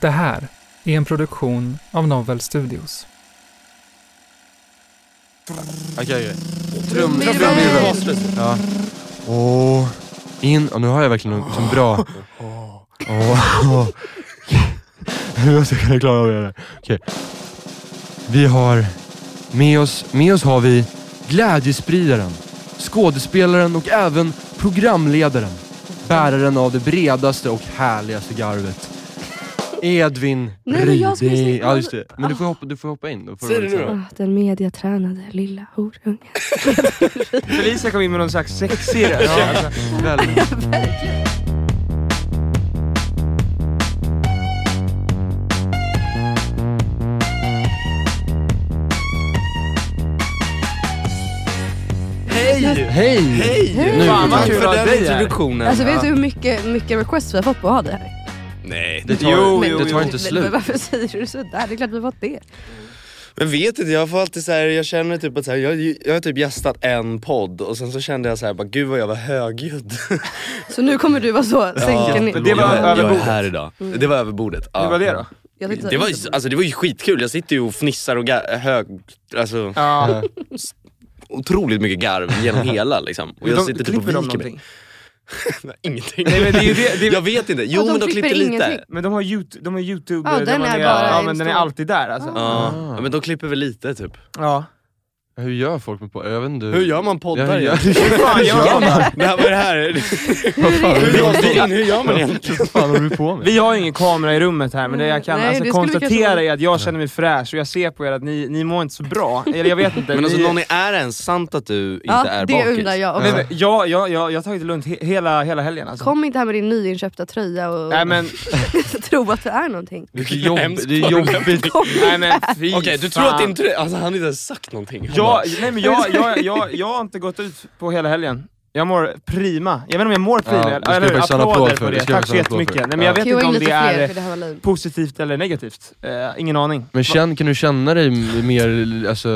Det här är en produktion av Novel Studios. Okej, okej. Ja. Åh. In, och nu har jag verkligen som bra... Åh. Nu måste jag kunna klara av det här. Okej. Vi har... Med oss, med oss har vi glädjespridaren, skådespelaren och även programledaren. Bäraren av det bredaste och härligaste garvet. Edvin Nej, men jag skulle Ryding. säga- Ja just det. Men du får hoppa, du får hoppa in då. Får Säg du det nu då. Ah, Den mediatränade lilla horungen. Felicia kom in med någon slags sexig röst. Ja, Alltså. väldigt. Hej! Hej! Hej! Nu- Fan vad tack kul för att ha den dig här. introduktionen. Alltså vet du hur mycket, mycket requests vi har fått på att ha det här? Nej, Det tar, Jo, det jo, tar jo. inte Men, slut. men varför säger du sådär? Det är klart vi fått det. Men vet inte, jag får alltid så här, jag känner typ att så här, jag, jag har typ gästat en podd och sen så kände jag så här, bara, gud vad jag var högljudd. Så nu kommer du vara så, sänka ner. men det var jag, över jag är bordet. här idag. Det var över bordet. Ja. Hur var det då? Jag Det var, ju, alltså, det var ju skitkul, jag sitter ju och fnissar och hög, alltså Ja. otroligt mycket garv genom hela liksom. Och jag sitter typ och viker mig. någonting? Ingenting. Nej, men det är ju det- det- Jag vet inte, jo Ja, de men de klipper klippte lite. Men de har youtube, de har youtube Ja, där den man är bara ja en men den är alltid där alltså. Ja. ja, men de klipper väl lite typ. Ja. Hur gör folk med på? Jag vet inte. Hur gör man poddar Ja, hur gör-? Hur fan gör man? Det här, vad är det här? Hur, gör- hur gör man egentligen? vad fan håller du på med? Vi har ingen kamera i rummet här men det jag kan Nej, alltså det konstatera är att jag känner mig fräsch och jag ser på er att ni, ni mår inte så bra. Eller jag vet inte. Men alltså ni, Nonny, är det ens sant att du inte Ja, är det bakis? undrar jag Nej, också. men, ja, ja, ja, jag har tagit det lugnt he hela, hela helgen alltså. Kom inte här med din nyinköpta tröja och Nej men, tro att du är någonting. Det är, jobb, Hemskt det är jobbigt. nej men fy Okej, du tror att inte... Alltså han har inte ens sagt någonting. Ja, bara, nej men jag, jag, jag, jag har inte gått ut på hela helgen. Jag mår prima. Jag vet inte om jag mår prima, Ja, eller en applåd Applåder för. på Det Tack så jättemycket. Nej, men jag Ja. vet inte in om det är positivt eller negativt. Eh, ingen aning. Men känn, kan du känna dig mer alltså,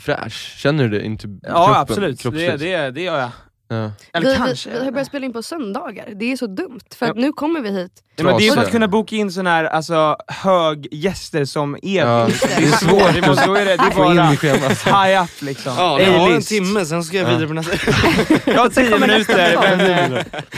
fräsch? Känner du det? Inte Ja kroppen, absolut, det, det, det gör jag. Ja. Eller Vi, kanske. vi, vi har börjat spela in på söndagar, det är så dumt. För att Ja. nu kommer vi hit. Ja, men det är för att kunna boka in såna här alltså, höggäster som Edvin. Ja, det är svårt, det måste, då är det, det är bara high up liksom. Ja, jag har en timme, sen ska jag Ja. vidare på nästa. Jag har tio minuter,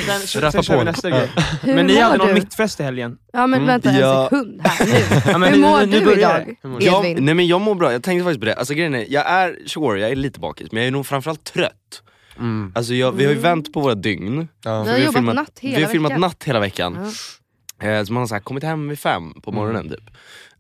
men sen, sen, kör vi på. nästa grej. Men ni hade någon mittfest i helgen. Ja men Mm, vänta en sekund här nu. Ja, men Hur mår nu du börjar idag? Edvin? nej men jag mår bra, jag tänkte faktiskt på det. Alltså grejen är, jag är, sure, jag är lite bakis, men jag är nog framförallt trött. Mm. Alltså jag, vi har ju Mm. vänt på våra dygn. Ja. Vi har jobbat filmat, natt hela vi har filmat veckan. natt hela veckan. Ja. Eh, så man har så här, kommit hem vid fem på morgonen typ.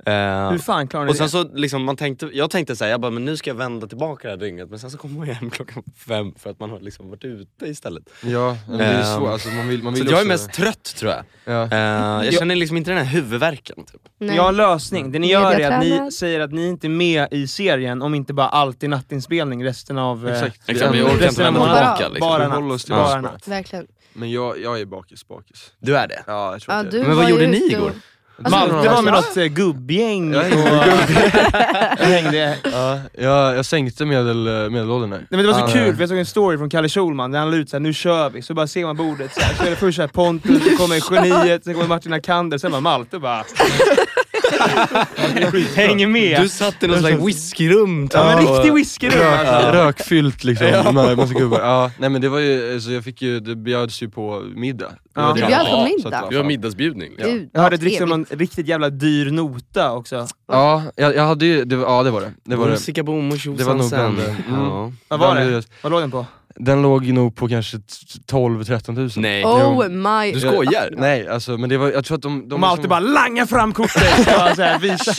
Eh, Hur fan klarar ni och sen det? så liksom, man tänkte, jag tänkte såhär, jag bara, men nu ska jag vända tillbaka det här dygnet. Men sen så kommer man hem klockan fem för att man har liksom varit ute istället. Ja, men det är Ehm, svårt. Alltså, man vill, man Så vill jag är mest trött tror jag. Ja. Eh, jag känner liksom inte den här huvudvärken. Typ. Nej. Jag har en lösning. Det ni gör är att ni säger att ni inte är med i serien om inte bara alltid nattinspelning resten av... eh, Exakt. Exakt, men Ja, jag orkar inte vända tillbaka. Liksom. Bara Vi natt. bara. natt. Verkligen. Men jag, jag är bakis, bakis. Du är det? Ja, jag tror Ja, att du jag Men vad var gjorde ju ni ute och- igår? Alltså, Malte jag- var med något eh, gubbgäng Ja, och hängde... Ja, jag, jag sänkte medel, medelåldern där. Nej, men det var så Ja, kul, nej. för jag såg en story från Kalle Schulman där han la ut såhär, nu kör vi, så bara ser man bordet såhär, så är det först såhär Pontus, så kommer geniet, sen kommer Martin Akander, sen bara Malte bara Häng med! Du satt i någon slags whiskyrum. ja, men riktig whiskyrum Rök, alltså. Rökfyllt liksom, med massa gubbar. Ja, nej men det var ju, alltså jag fick ju, det bjöds ju på middag. Det Ja. Du det. bjöd på Ja, middag? att det Vi har middagsbjudning. Gud, Jag hörde vad ett rykte om någon riktigt jävla dyr nota också. Ja, jag, jag hade ju, det var, ja det var det. Det var det. Musika bom och Det var nog bland det. Mm. Ja. Vad var det? det- Vad låg den på? Den låg nog på kanske 12-13 tusen. Nej. Oh my... Du skojar? Nej, alltså men det var, jag tror att de... de De alltid liksom- bara langar fram kortet och så här, visa.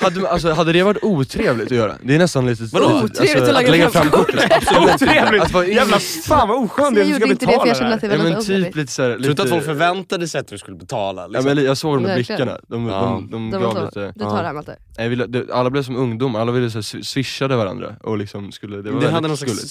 hade, alltså, hade det varit otrevligt att göra? Det är nästan lite... Vadå? alltså, Otrevligt att lägga fram kortet? Otrevligt! Att vara in- Jävla fan vad oskönt det är att gjorde ska inte det för betala jag kände att det det Ja men typ lite såhär... Tror du inte att folk förväntade sig att du skulle betala? Ja, Liksom? men jag såg de där blickarna, de, Ja. de, de, De gav lite... du tar det här Malte. Det, alla blev som ungdomar, alla ville så här, swishade varandra och liksom skulle... Det var väldigt hade någon slags gulligt.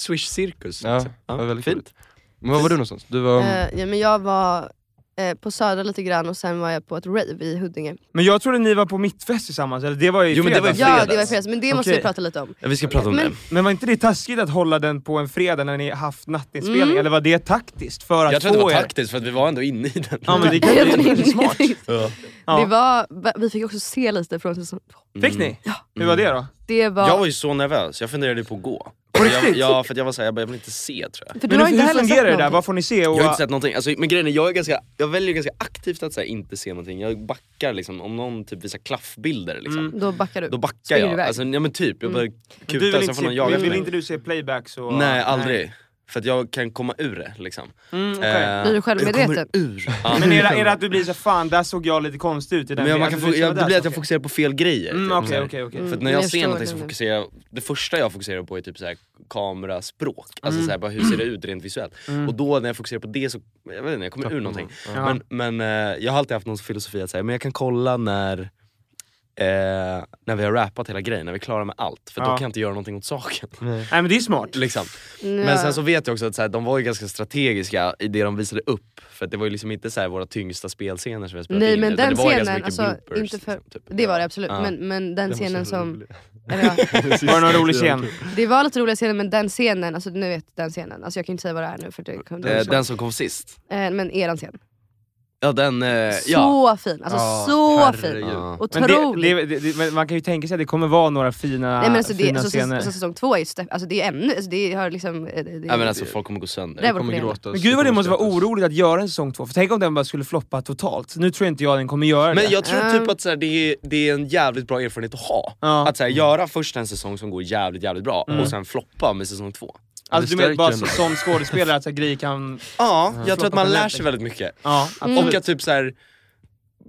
Swish-cirkus? Ja, liksom. det var väldigt fint. gulligt. Men var var du någonstans? Du var... Eh, ja, men jag var eh, på Södra lite grann och sen var jag på ett rave i Huddinge. Men jag trodde ni var på mittfest tillsammans, eller det var ju i Jo, men det var i fredags. Ja fredags. det var i fredags, men det måste Okej. vi prata lite om. Ja, vi ska prata om Men- det. Men var inte det taskigt att hålla den på en fredag när ni haft nattinspelning? Mm. Eller var det taktiskt? För att Jag tror att det var er... taktiskt för att vi var ändå inne i den. Ja men det kan ju inte- smart. Ja. Ja. Det var, vi fick också se lite från säsong två. Fick ni? Hur var det då? Det var... Jag var ju så nervös, jag funderade på att gå. På jag, riktigt? ja, för att jag var såhär, jag, bara, jag vill inte se tror jag. för du Men har hur, inte hur fungerar det där? Vad får ni se? Och, Jag har inte sett någonting, alltså, men grejen är, jag, är ganska, jag väljer ganska aktivt att så här, inte se någonting. Jag backar liksom, om någon typ visar klaffbilder liksom. Mm. Då backar du. Då backar Springer jag. Alltså, ja men typ, jag bara du vill kutar så inte får någon jaga vill, efter vill mig. inte du se playbacks? Och, Nej aldrig. För att jag kan komma ur det liksom. Mm, okej. Eh, Blir du självmedveten? Jag ur. Ja. Men är det, är det att du blir så fan där såg jag lite konstig ut i den Men jag, man kan få, jag, det blir att jag fokuserar på fel grejer. Mm, typ, här. okej, okej. Mm. För att när Men jag, jag ser någonting så fokuserar jag, det första jag fokuserar på är typ så här kameraspråk. Alltså Mm. så här, bara hur ser det ut rent visuellt? Och då när jag fokuserar på det så, jag vet inte, jag kommer ur någonting. Men, men eh, jag har alltid haft någon filosofi att säga, men jag kan kolla när Eh, när vi har rappat hela grejen, när vi är klara med allt. För då Ja. kan jag inte göra någonting åt saken. Nej men det är smart. Liksom. Ja. Men sen så vet jag också att så här, de var ju ganska strategiska i det de visade upp. För att det var ju liksom inte så här våra tyngsta spelscener som vi har spelat Nej in. men den det var ju ganska scenen, mycket alltså, bloopers, inte för, liksom, typ. det var det absolut, Ja. men, men den scenen som... ja, Var det någon rolig scen? det var lite roliga scener men den scenen, alltså nu vet den scenen, alltså jag kan inte säga vad det är nu för det kom Eh, den som kom sist. eh, Men eran scen. Ja den, eh, Så ja. fin, alltså Ja, så herregud. fin. Ja. Men, det, Otrolig. det, det, det, men man kan ju tänka sig att det kommer vara några fina, Nej men alltså, det, fina alltså, scener. alltså, säsong två är ju alltså, det är ännu, alltså, det har liksom... eh, Det, det, ja men alltså folk kommer gå sönder. Det var kommer problemet. gråta. men gud vad det måste vara oroligt att göra en säsong två, för tänk om den bara skulle floppa totalt. Nu tror inte jag den kommer göra Men det. jag tror typ att så här, det, är, det är en jävligt bra erfarenhet att ha. Ja. Att så här, göra först en säsong som går jävligt jävligt bra Mm. och sen floppa med säsong två. Alltså du menar bara så, som skådespelare att så här, grejer kan... Ja, jag tror att man lär sig väldigt mycket. Ja, absolut. Och att typ så här.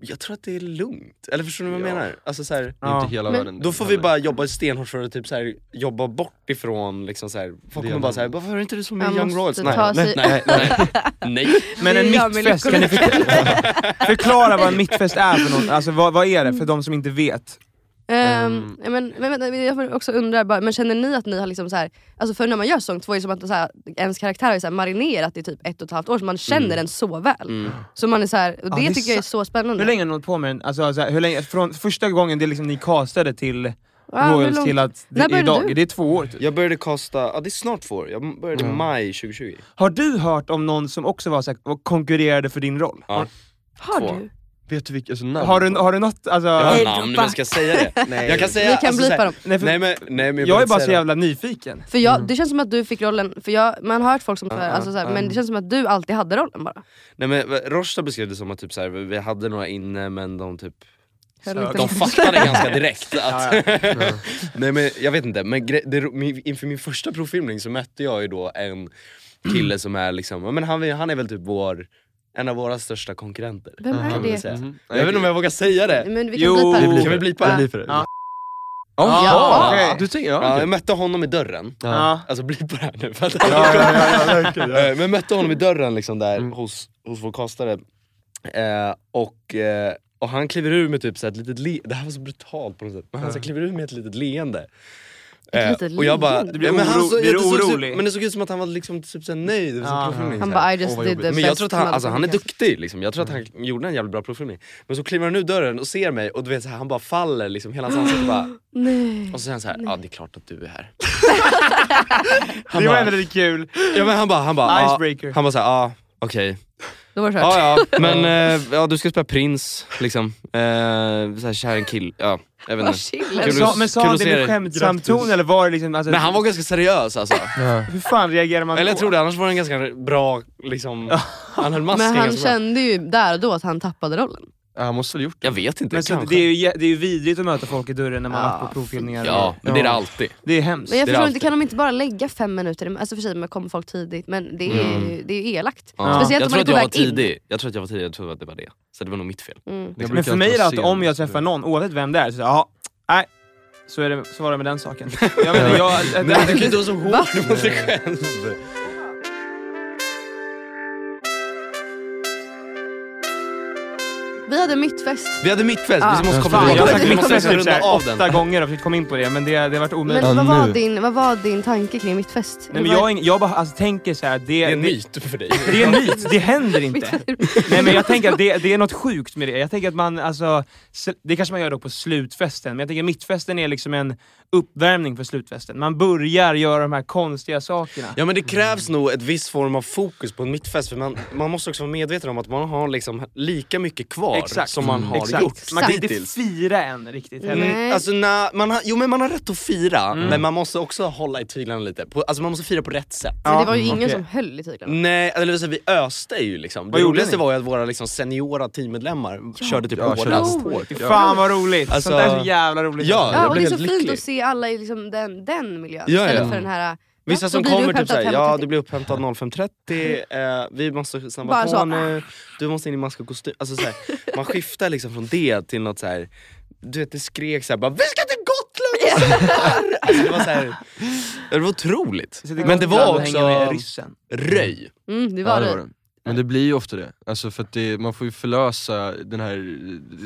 jag tror att det är lugnt. Eller förstår du vad jag Ja. menar? Alltså så här, Ja. inte hela Men- världen. Då får vi bara jobba stenhårt för att typ så här, jobba bort ifrån liksom så här. Folk kommer bara såhär, varför är inte du som Man Young måste Royals? ta Nej, sig- nej, nej, nej, nej. Men en Det gör mig mittfest, kan ni lycklig. förklara, förklara vad en mittfest är för något? Alltså vad, vad är det för de som inte vet? Ja, men, men, jag också undrar, bara, men känner ni att ni har liksom så här, alltså för när man gör säsong två är det som att så här, ens karaktär har ju så här marinerat i typ ett och ett halvt år så man känner den så väl. Mm. Så man är så här, och Ja, det, det är tycker jag är så spännande. Hur länge har ni hållit på med den? Alltså, så här, hur länge, från första gången det liksom ni castade till hur Royals till att det, idag, du? det är två år typ. Jag började kasta, ja det är snart två år, jag började i Mm. maj 2020. Har du hört om någon som också var så här, konkurrerade för din roll? Ja. Har två. du? Vet du vilka, alltså namn? Har du, har du något, alltså... Jag har namn, men ska jag säga det? Nej. Jag kan säga, Vi kan alltså, blipa dem. Nej, för, Nej men, nej, men jag är vill bara så jävla nyfiken. För jag, det känns som att du fick rollen, för jag, man har hört folk som, Ja, alltså, så här, ja. men det känns som att du alltid hade rollen bara. Nej men Rosta beskrev det som att typ så här, vi hade några inne men de typ de fattade ganska direkt att... Ja, Nej men jag vet inte, men det, min- inför min första provfilmning så mötte jag ju då en kille som är liksom, men han, han är väl typ vår, en av våra största konkurrenter. Vem kan är man väl det? säga. Mhm. Jag vet inte om jag vågar säga det. Men vi kan Jo. blipa Det Kan vi blipa det? Bli för det. Ja. Jaha, Ja. okej. du tänker, ja, Ja, okej. jag mötte honom i dörren. Ja. Alltså bli på det här nu. För att Ja, ja, ja, ja, verkligen, ja. Eh, Men jag mötte honom i dörren liksom där Mm. hos, hos vår kastare. Eh, och, eh, och han kliver ur med typ så här ett litet le- det här var så brutalt på något sätt, men han så här kliver ur med ett litet leende. Eh, och jag bara? Du blir ja, men han så, blir det du såg ut- orolig? Men det såg ut som att han var liksom typ så här nöjd provfilmning. Han bara. I just vad did the men jag tror att han, alltså, han är duktig, liksom. jag tror att han gjorde en jävligt bra provfilmning. Men så kliver han ur dörren och ser mig och du vet så här, han bara faller, liksom, hela hans ansikte bara Nej. Och så säger han så här, ja det är klart att du är här. Det var ändå lite kul. Ja men han bara, han bara, Icebreaker. han bara såhär, ja okej. Då var det kört. Ja, ja. Men eh, ja, du ska spela prins, liksom. Eh, såhär, kär en kill. Ja, jag vet Vad inte. chill. Men sa, men han det med skämtsam ton eller var det liksom... Alltså, Men han var ganska seriös alltså. Hur fan reagerar man Eller då? jag tror det, annars var en ganska bra, liksom, han höll masken Men han ganska bra. kände ju där och då att han tappade rollen. Ja, han måste väl gjort det. Jag vet inte, Men så, kanske. det, är ju, jä- det är ju vidrigt att möta folk i dörren när man Ja, har varit på provfilmningar. Ja, men det är det alltid. Det är hemskt. Men jag Det är förstår alltid. inte, kan de inte bara lägga fem minuter? Alltså för sig man kommer folk tidigt men det är, Mm. det är ju elakt. Ja. Speciellt jag om tror man är att på jag var väg in. tidig, jag tror att jag var tidig, jag tror att det var det. Så det var nog mitt fel. Mm. Jag Men för mig är alltid det vara alltid, om jag träffar någon, oavsett vem det är, så säger jag, jaha, nej. Så, är det, så var det med den saken. Jag inte, jag, Men du kan ju inte vara så hård mot dig själv. Vi hade mittfest. Vi hade mittfest, Ah. vi måste komma Fan, jag har sagt Vi måste mittfest typ runda såhär av den. åtta gånger och försökt komma in på det men det, det har varit omöjligt. Men Ja, vad, var nu. din, vad var din tanke kring mittfest? Nej, men jag, ing- jag bara alltså, tänker så här, det, Det är en myt för dig. det är en myt, det händer inte. Nej men jag tänker att det, det är något sjukt med det. Jag tänker att man, alltså, det kanske man gör då på slutfesten, men jag tänker att mittfesten är liksom en uppvärmning för slutfesten. Man börjar göra de här konstiga sakerna. Ja men det krävs nog ett viss form av fokus på en mittfest för man, man måste också vara medveten om att man har liksom lika mycket kvar Exakt. som man har Exakt. gjort Man kan inte fira än riktigt heller. Nej. Mm, alltså, när man har, jo men man har rätt att fira, men man måste också hålla i tyglarna lite. På, alltså man måste fira på rätt sätt. Men det var ju Ja, ingen okej. som höll i tyglarna. Nej, eller så, vi öste ju liksom. Vad Det roligaste var ju att våra liksom, seniora teammedlemmar körde typ Ja, hårdast. Fan vad roligt! Alltså- Sånt där är så jävla roligt. Ja, Ja, jag och det blev är så helt fint lycklig. Se alla i liksom den, den miljön Ja, istället ja. för den här... Vissa Ja, som kommer typ såhär, ja 5.30. du blir upphämtad 05.30, eh, vi måste snabba Bara på så. nu, du måste in i mask och kostym. Alltså, såhär, man skiftar liksom från det till något såhär, du vet det skrek såhär bara vi ska till Gotland! och sommar!" alltså, det var såhär, det var otroligt. Men det var också röj. Mm, det Ja, var det det. var det. Men det blir ju ofta det. Alltså för att det, man får ju förlösa den här,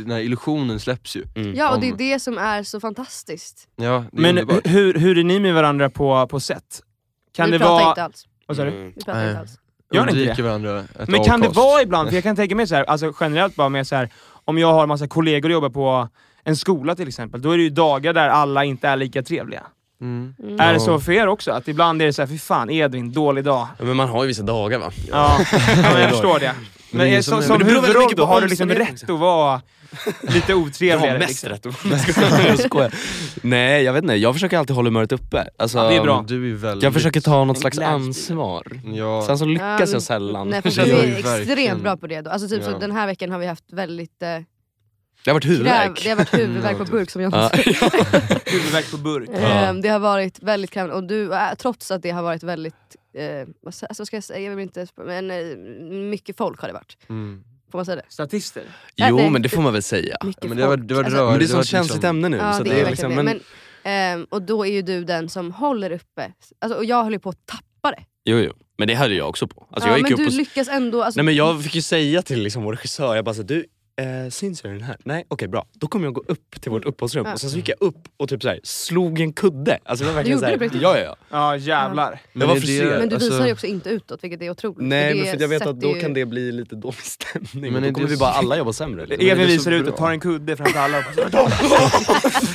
den här illusionen släpps ju. Mm. Ja och det är det som är så fantastiskt. Ja, Men underbart. hur, hur är ni med varandra på, på set? Kan vi det pratar vara... inte alls. Vad sa du? Mm. Vi pratar Nej. inte alls. Gör ni inte det? varandra Men kan det vara ibland, för jag kan tänka mig så här, alltså generellt bara med så här, om jag har massa kollegor och jobbar på en skola till exempel, då är det ju dagar där alla inte är lika trevliga. Mm. Mm. Är det så för er också? Att ibland är det så här, fy fan Edvin, dålig dag. Ja, men man har ju vissa dagar va? Ja, ja men jag förstår det. Men Men som som Men huvudroll då har du liksom rätt att vara lite Jag otrevligare. har mest liksom. rätt. jag skojar. Nej jag vet inte, jag försöker alltid hålla humöret uppe. Alltså, Ja, det är bra. Men Du är väldigt... Jag försöker ta något slags ansvar. Ja, Sen så lyckas Ja, jag sällan. Nej, vi gör är extremt bra på det. Då. Alltså, typ, Ja. så den här veckan har vi haft väldigt... Eh, Det har varit kräv, huvudvärk. det har varit huvudvärk på burk som jag Ja. Huvudvärk på burk. Ehm, Det har varit väldigt krävande och du, äh, trots att det har varit väldigt, eh, vad, ska- alltså, vad ska jag säga, jag vill inte, men eh, mycket folk har det varit. mm. Får man säga det? Statister. Jo Nej, men det får man väl säga. Mycket Men det har varit, det har varit Alltså, rör, Men det är har så varit känsligt liksom- ämne nu. Ja så det är är verkligen liksom, det. men, Men, ehm, och då är ju du den som håller uppe, alltså, och jag höll ju på att tappa det. jo, jo. men det hade jag också på. Alltså, ja, jag gick men upp du och, lyckas ändå, alltså, Nej men jag fick ju säga till liksom vår regissör, jag bara så, du eh, syns jag den här? Nej okej bra, då kommer jag gå upp till vårt uppehållsrum Ja. och sen så gick jag upp och typ så här, slog en kudde. Alltså det var verkligen gjorde så det på här, riktigt? ja, ja, ja. Ja jävlar. Var är det- men du alltså- visar ju också inte utåt vilket är otroligt. Nej men för jag vet att då ju- kan det bli lite dålig stämning Men men då kommer vi bara alla jobba sämre. Liksom. Är visar så ut och bra. tar en kudde framför alla och bara,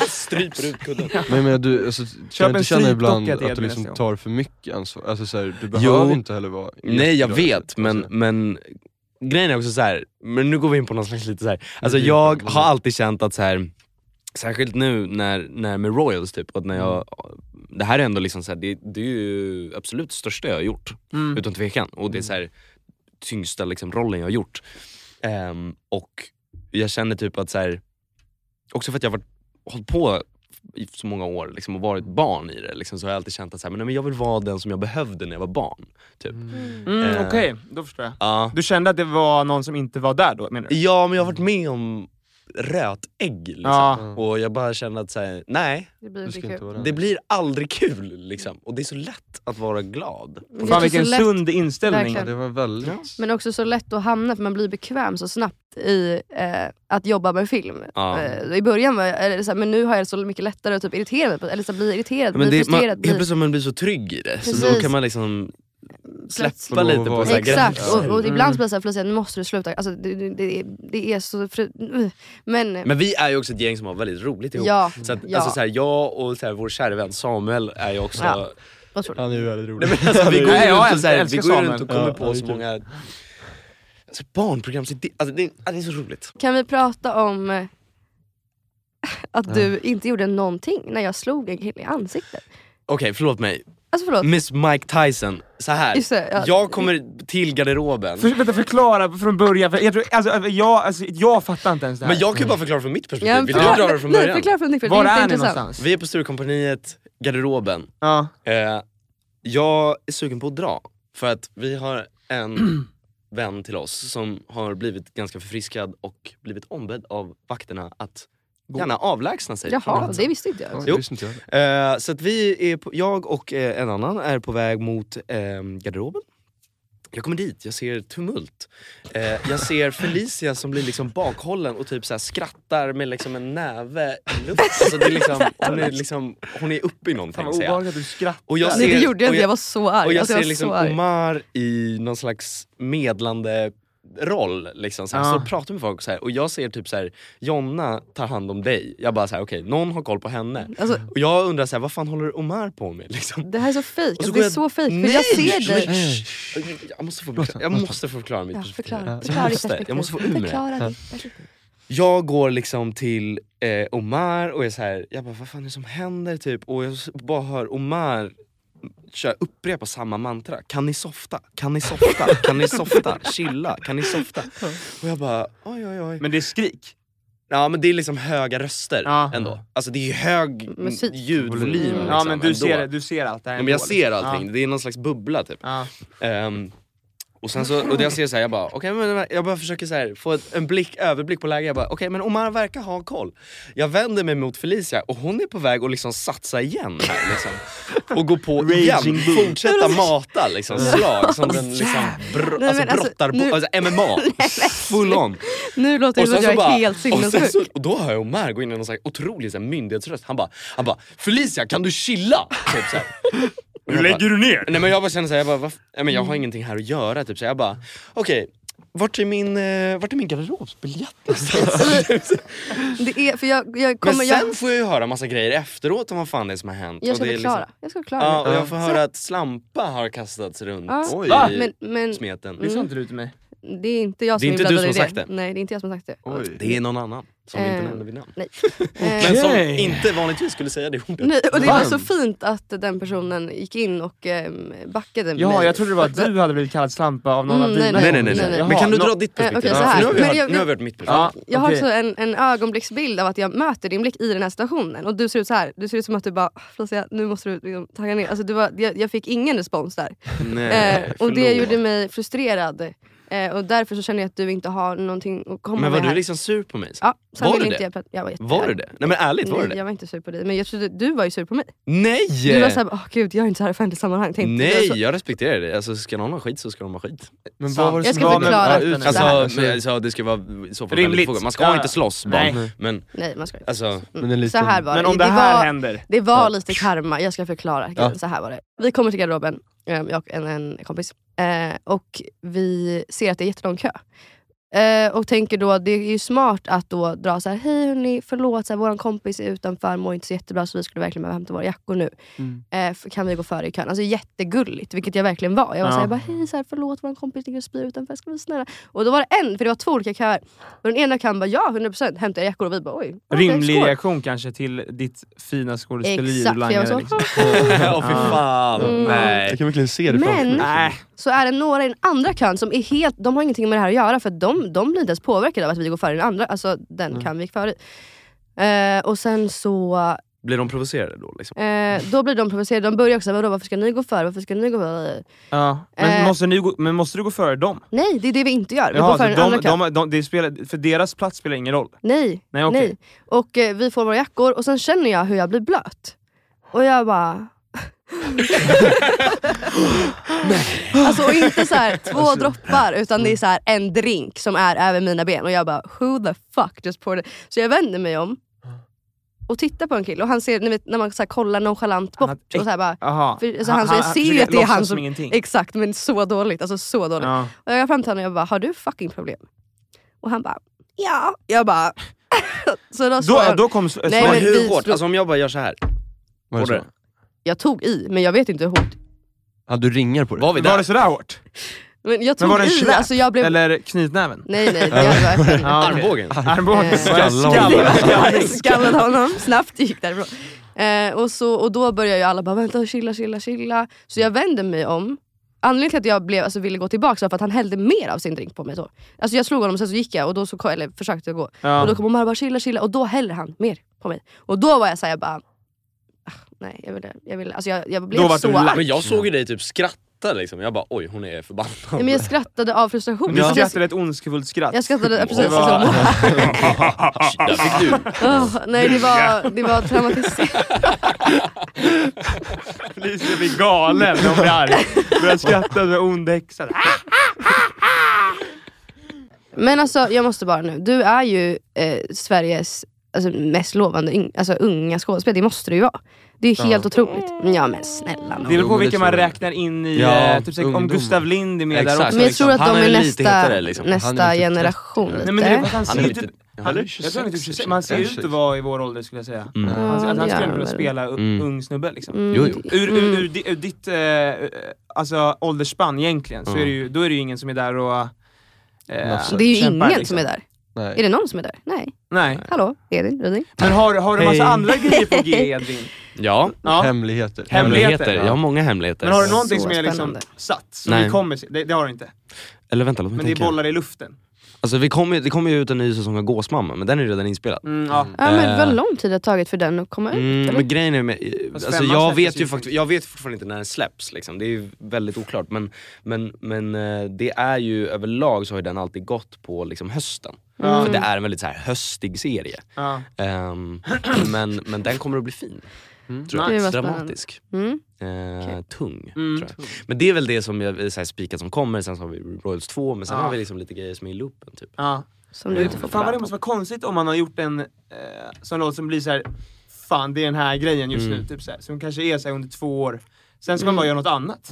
Stryper ut kudden. Men jag menar, du, alltså, kan du inte känna ibland att du liksom tar för mycket ansvar? Alltså, så här, du Jo. behöver inte heller vara Nej jag vet men, Alltså, men grejen är också så här. men nu går vi in på någon slags lite så här. alltså är jag bara- har alltid känt att så här. Särskilt nu när, när med Royals typ, att när jag, det här är ändå liksom så här, det, det är ju absolut största jag har gjort, Mm. utan tvekan. Och det är så här, tyngsta liksom, rollen jag har gjort. Ehm, och jag känner typ att så här, också för att jag har hållit på i så många år liksom, och varit barn i det, liksom, så har jag alltid känt att så här, men, nej, men jag vill vara den som jag behövde när jag var barn. Typ. Mm, Eh. Okej, då förstår jag. Ja. Du kände att det var någon som inte var där då menar du? Ja men jag har varit med om rötägg liksom. Ja. Och jag bara känner att så här, nej, Det blir inte kul. det blir aldrig kul liksom. Och det är så lätt att vara glad. Fan vilken sund inställning. Ja, det var väldigt... Men också så lätt att hamna, för man blir bekväm så snabbt i eh, att jobba med film. Ja. Eh, I början var jag, eller så här, men nu har jag det så mycket lättare att typ irritera mig på, eller så bli irriterad, Men bli det, man, frustrerad. helt plötsligt man blir så trygg i det. Så då Precis. kan man liksom släppa lite på så här Exakt, och, och ibland så blir det såhär, plötsligt, nu måste du sluta. Alltså, det, det, det, är- så... Fru... Men, Men vi är ju också ett gäng som har väldigt roligt ihop. ja, Så att, ja. alltså, så här, jag och så här, vår kära vän Samuel är ju också... Ja. Han är ju väldigt rolig. Nej, men alltså, vi går ju runt så här, vi går runt och kommer Ja, på så kul. många så barnprogramsidé, alltså det, det är så roligt. Kan vi prata om eh, att du inte gjorde någonting när jag slog en kille i ansiktet? Okej, förlåt mig. Alltså förlåt. Miss Mike Tyson, så här. Det, ja. Jag kommer till garderoben. För, vänta, förklara från början, för jag, tror, alltså, jag, alltså, jag fattar inte ens det här. Men jag kan ju bara förklara från mitt perspektiv. Ja, Vill du dra det från nej, början? förklara från ditt Var det är är ni någonstans? Vi är på Sturecompagniet, garderoben. Ja. Eh, jag är sugen på att dra, för att vi har en vän till oss som har blivit ganska förfriskad och blivit ombedd av vakterna att gärna avlägsna sig från Jaha, platsen. det visste inte jag. Jo. det visste inte jag. Eh, så att vi är på, jag och eh, en annan är på väg mot eh, garderoben. Jag kommer dit, jag ser tumult. Eh, jag ser Felicia som blir liksom bakhållen och typ så här skrattar med liksom en näve i luften. Alltså det är liksom, hon, är liksom, hon är uppe i Fan någonting vad jag. obehagligt att du skrattar. Och jag Nej det ser- gjorde jag och inte, jag var så arg. Och jag alltså, ser jag var liksom så arg. Omar i någon slags medlande roll liksom, så här, Ja. så pratar med folk så här, och jag ser typ så här, Jonna tar hand om dig. Jag bara så här, okej någon har koll på henne. Alltså, Och jag undrar så här, vad fan håller Omar på med? Liksom? det här är så fejk, alltså, det är jag- så fejk. För jag ser dig. Men- Jag måste få, förklara- jag måste få förklara mitt Ja, perspektiv. förklara, Jag förklara ditt måste, perspektiv. jag måste få ur mig. Jag går liksom till eh, Omar och är så här, jag bara vad fan är det som händer typ? Och jag bara hör Omar kör, upprepa samma mantra. Kan ni softa? Kan ni softa? Kan ni softa? Chilla? Kan ni softa? Och jag bara oj oj oj. Men det är skrik. Ja men det är liksom höga röster Ja. ändå. Alltså det är hög Musik. ljudvolym. Ja liksom, men du ändå. ser, du ser allt det här Ja, men jag ser liksom. allting, det är någon slags bubbla typ. Ja. Och sen så, och jag ser så här, jag bara, okej men jag bara försöker så här, få en blick, överblick på läget, jag bara, okej men Omar verkar ha koll. Jag vänder mig mot Felicia och hon är på väg att liksom satsa igen här liksom. Och gå på igen, fortsätta mata liksom, slag som den liksom br- Nej, alltså, alltså, brottar, nu- på, alltså MMA, full on. Nu låter det som att jag är helt och, sen så, sinnessjuk. och då hör jag Omar gå in i någon slags otrolig så här, myndighetsröst, han bara, han bara 'Felicia kan du chilla?' Typ så här. Jag bara- du ner? Nej men jag bara känner såhär, jag, bara, nej, men jag har ingenting här att göra typ, så jag bara okej, vart är min, eh, vart är min garderobsbiljett någonstans? Det är, för jag, jag Men kommer... sen jag, får jag ju höra massa grejer efteråt om vad fan det är som har hänt. jag ska och det är förklara. liksom- Jag ska förklara. Ja, och jag får höra att slampa har kastats runt Ja. i? Men, men smeten. Det sa inte du till mig. Det är inte jag Det är som inte du som har sagt det? Nej det är inte jag som har sagt det. Oj. Det är någon annan som vi inte Eh, nämner vid namn. Nej. Men Eh, som Okej. inte vanligtvis skulle säga det ordet. Nej, och det Va? var så fint att den personen gick in och um, backade Ja, mig. jag trodde det var att du hade blivit kallad slampa av någon Mm, av dina nej, Nej nej nej, nej. men kan du dra ditt Eh, perspektiv? okej, så Ja, här. för nu, har vi Men hört, jag- nu har vi hört mitt perspektiv. Ja, Jag har också en, en ögonblicksbild av att jag möter din blick i den här situationen och du ser ut så här. Du ser ut som att du bara, Felicia, nu måste du liksom tagga ner. Alltså, du var, jag, jag fick ingen respons där. Nej, Eh, och det gjorde mig frustrerad. Eh, och därför så känner jag att du inte har någonting att komma Men var med du här. liksom sur på mig? Ja, sen Var du inte det? jag, var, Var du det? Nej men ärligt, var Nej, du det? jag var inte sur på dig. Men jag trodde, du var ju sur på mig. Nej! Du var såhär, åh gud jag är inte så här i offentligt sammanhang. Tänkte, Nej, så, jag respekterar det. Alltså, ska någon ha skit så ska de ha skit. Men vad var det Jag som ska var med- förklara Ja, ut- här. Alltså, alltså, men, alltså, det ska vara i så fall Rimligt. fogat. Man ska Ja. inte slåss Nej. barn. Men nej man ska inte. alltså, men en liten, Så här var Men det. om det det här var, händer, Det var lite karma, jag ska förklara. Ja. Så här var det. Vi kommer till garderoben, eh, jag och en, en kompis. Eh, och vi ser att det är jättelång kö. Eh, och tänker då, det är ju smart att då dra så här, hej hörni, förlåt, så här, vår kompis är utanför, mår inte så jättebra så vi skulle verkligen behöva hämta våra jackor nu. Mm. Eh, kan vi gå före i kön? Alltså jättegulligt, vilket jag verkligen var. Jag var Ja. såhär, bara, hej så här, förlåt vår kompis ligger och spyr utanför, ska vi snälla? Och då var det en, för det var två olika köer. Och den ena kön bara, ja 100% hämta jackor och vi bara, oj. rimlig skål. reaktion kanske till ditt fina skådespeleri Exakt, du för jag var så, liksom. Åh fy fan. Mm. Nej. Jag kan verkligen se det framför Men- mig. Nej, så är det några i den andra kön som är helt, de har ingenting med det här att göra för de, de blir inte ens påverkade av att vi går före den andra, alltså den Mm. kön vi före. Eh, och sen så, Blir de provocerade då? Liksom? eh, då blir de provocerade, de börjar också vadå varför ska ni gå före, varför ska ni gå före? ja. men, Eh. måste ni gå, men måste du gå före dem? Nej det är det vi inte gör, vi går Jaha, före den andra de, kön. de, de, det spelar, för deras plats spelar ingen roll? Nej, Nej, okej. nej. Och eh, vi får våra jackor och sen känner jag hur jag blir blöt. Och jag bara... alltså och inte så här två droppar utan det är så här en drink som är över mina ben och jag bara who the fuck just poured it? Så jag vänder mig om och tittar på en kille och han ser, ni vet när man så här kollar nonchalant Han bort och så här bara. För- alltså han- så jag ser ju att det är han som- ingenting. Exakt men så dåligt, alltså så dåligt. Ja. Och jag går fram till honom och jag bara, har du fucking problem? Och han bara, ja. Jag bara, så då, Då, han- då kom Nej, Men svaret. hur vi hårt? Alltså om jag bara gör så här. Var det så? Jag tog i men jag vet inte hur hårt. Ja, du ringar på det? Var vi Var där? det sådär hårt? Men jag tog Men var det en i, släp? alltså jag blev... Eller knytnäven? Nej nej, var okej. Armbågen. Armbågen? Eh, Var det Skalla skall- Skallade honom, snabbt gick därifrån. Eh, och, så, och då började ju alla bara vänta, chilla, chilla, chilla. Så jag vände mig om. Anledningen till att jag blev, alltså, ville gå tillbaka var för att han hällde mer av sin drink på mig. Så. Alltså, jag slog honom och sen så gick jag, och då så, eller försökte jag gå. Ja. Och då kom Omar och bara chilla, chilla och då häller han mer på mig. Och då var jag såhär, jag bara... "Ah, Nej, jag ville, jag ville, alltså jag, jag blev Då var så du arg. Men jag såg ju dig typ skratta liksom, jag bara oj hon är förbannad. Ja, men jag skrattade av frustration. Du jag, skrattade ett ondskefullt skratt. jag skrattade precis Det var- som... Där fick du. Åh, nej det var, det var traumatiserande. Felicia blir galen när hon blir arg. Börjar skratta en ond häxa. Men alltså jag måste bara nu, du är ju eh, Sveriges alltså, mest lovande alltså, unga skådespelare, det måste du ju vara. Det är ju helt otroligt. Ja men snälla nån. Det är väl Jo, på det vilka man tror jag. räknar in i, Ja, eh, typ, så- om. Gustav Lind är med där Exakt. också. Men jag liksom. tror att Han de är är lite nästa, hetare, liksom. Han nästa är typ generation Nej, lite. men det, han Han ser är ju lite, typ, han han, är jag tror han är typ 26, 26, man ser ut att 26. vara i vår ålder skulle jag säga. Mm. Ja, Han, han det skulle gör kunna han spela u- Mm. ung snubbe liksom. Mm, Jo, jo. det- Ur, ur, mm. ur, di- ur ditt eh, alltså, åldersspann egentligen, så Mm. är det ju, då är det ju ingen som är där och eh, Det är ju kämpar, ingen liksom. som är där. Är Nej. det någon som är där? Nej. Nej. Hallå, Edvin, Ruding? Men har, har du massa Hej. andra grejer på G Edvin? Ja, Ja. Hemligheter. Hemligheter. hemligheter. Jag har många hemligheter. Men har du någonting Så som är liksom spännande. satt, som Nej. vi kommer se? Det, det har du inte. Eller vänta, låt mig Men det är tänka. bollar i luften. Alltså vi kommer, det kommer ju ut en ny säsong av Gåsmamma, men den är ju redan inspelad. Mm, ja. Ja men Eh. vad lång tid det har tagit för den att komma ut? Mm, men grejen är med, alltså jag vet ju faktiskt, jag vet fortfarande inte när den släpps liksom. det är ju väldigt oklart men, men, men eh, det är ju överlag så har ju den alltid gått på liksom hösten. Ja. För det är en väldigt så här höstig serie. Ja. Ehm, men, men den kommer att bli fin. Mm. Tror Det jag. spännande. Dramatisk. Mm. Eh, Okej. Tung. Mm. Tror jag. Men det är väl det som jag så här spikat som kommer, sen så har vi Royals 2, men sen Ja. har vi liksom lite grejer som är i loopen typ. Ja. Som du inte får Fan vad det måste vara konstigt om man har gjort en eh, sån låt som blir så här. Fan det är den här grejen just Mm. nu, typ så här. som kanske är så här under två år. Sen ska man Mm. bara göra något annat.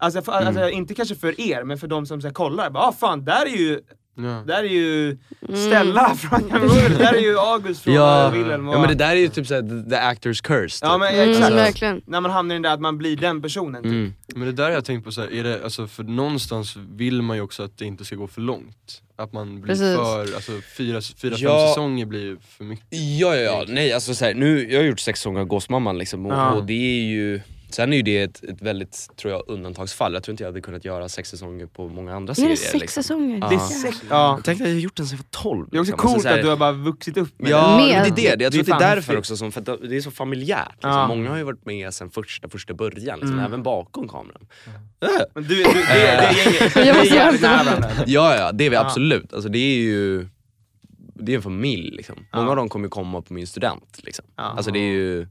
Alltså, för, Mm. alltså inte kanske för er, men för de som så här, kollar. Bara, ah, fan, där är ju, Ja. där är ju Mm. Stella från Gamla där är ju August från Ja, Wilhelm. Och, ja men det där är ju typ såhär the, actor's curse. Ja, typ. men Mm, exakt. verkligen. När man hamnar i den där att man blir den personen. Typ. Mm. Men det där har jag tänkt på, så här, är det, alltså, för någonstans vill man ju också att det inte ska gå för långt. Att man blir Precis. för, alltså fyra, fyra Ja. fem säsonger blir ju för mycket. Ja, ja, ja. Nej, alltså så här, nu, jag har gjort sex säsonger av Gåsmamman liksom, och, Ja. och det är ju Sen är ju det ett, ett väldigt, tror jag, undantagsfall. Jag tror inte jag hade kunnat göra sex säsonger på många andra är serier. det sex liksom. säsonger. Ja. Det är sex, ja. Jag tänkte att jag har gjort den sen jag var 12. Det är också liksom. Och coolt här- att du har bara vuxit upp med Ja, Med- men det är det. Jag tror Det är att det är därför också, som, för att det är så familjärt. Liksom. Ja. Många har ju varit med sen första, första början, liksom, Mm. även bakom kameran. Äh. Men du, du, det, det är det är jävligt nära varandra. Ja, ja, det är vi Ja. absolut. Alltså, det är ju det är en familj. Liksom. Många Ja. av dem kommer komma på min student. Liksom. Ja. Alltså, det är ju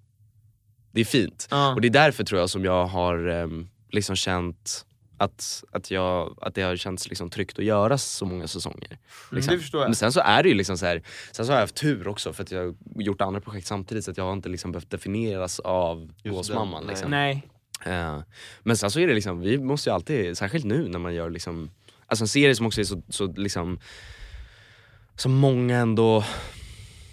det är fint. Ja. Och det är därför tror jag som jag har ehm, liksom känt att, att, jag, att det har känts liksom tryggt att göra så många säsonger. Liksom. det förstår jag. Men sen så är det ju liksom så här, sen så har jag haft tur också för att jag har gjort andra projekt samtidigt så att jag har inte liksom behövt definieras av gåsmamman. Liksom. Nej. Eh, men sen så är det liksom, vi måste ju alltid, särskilt nu när man gör liksom, alltså en serie som också är så, så liksom som många ändå...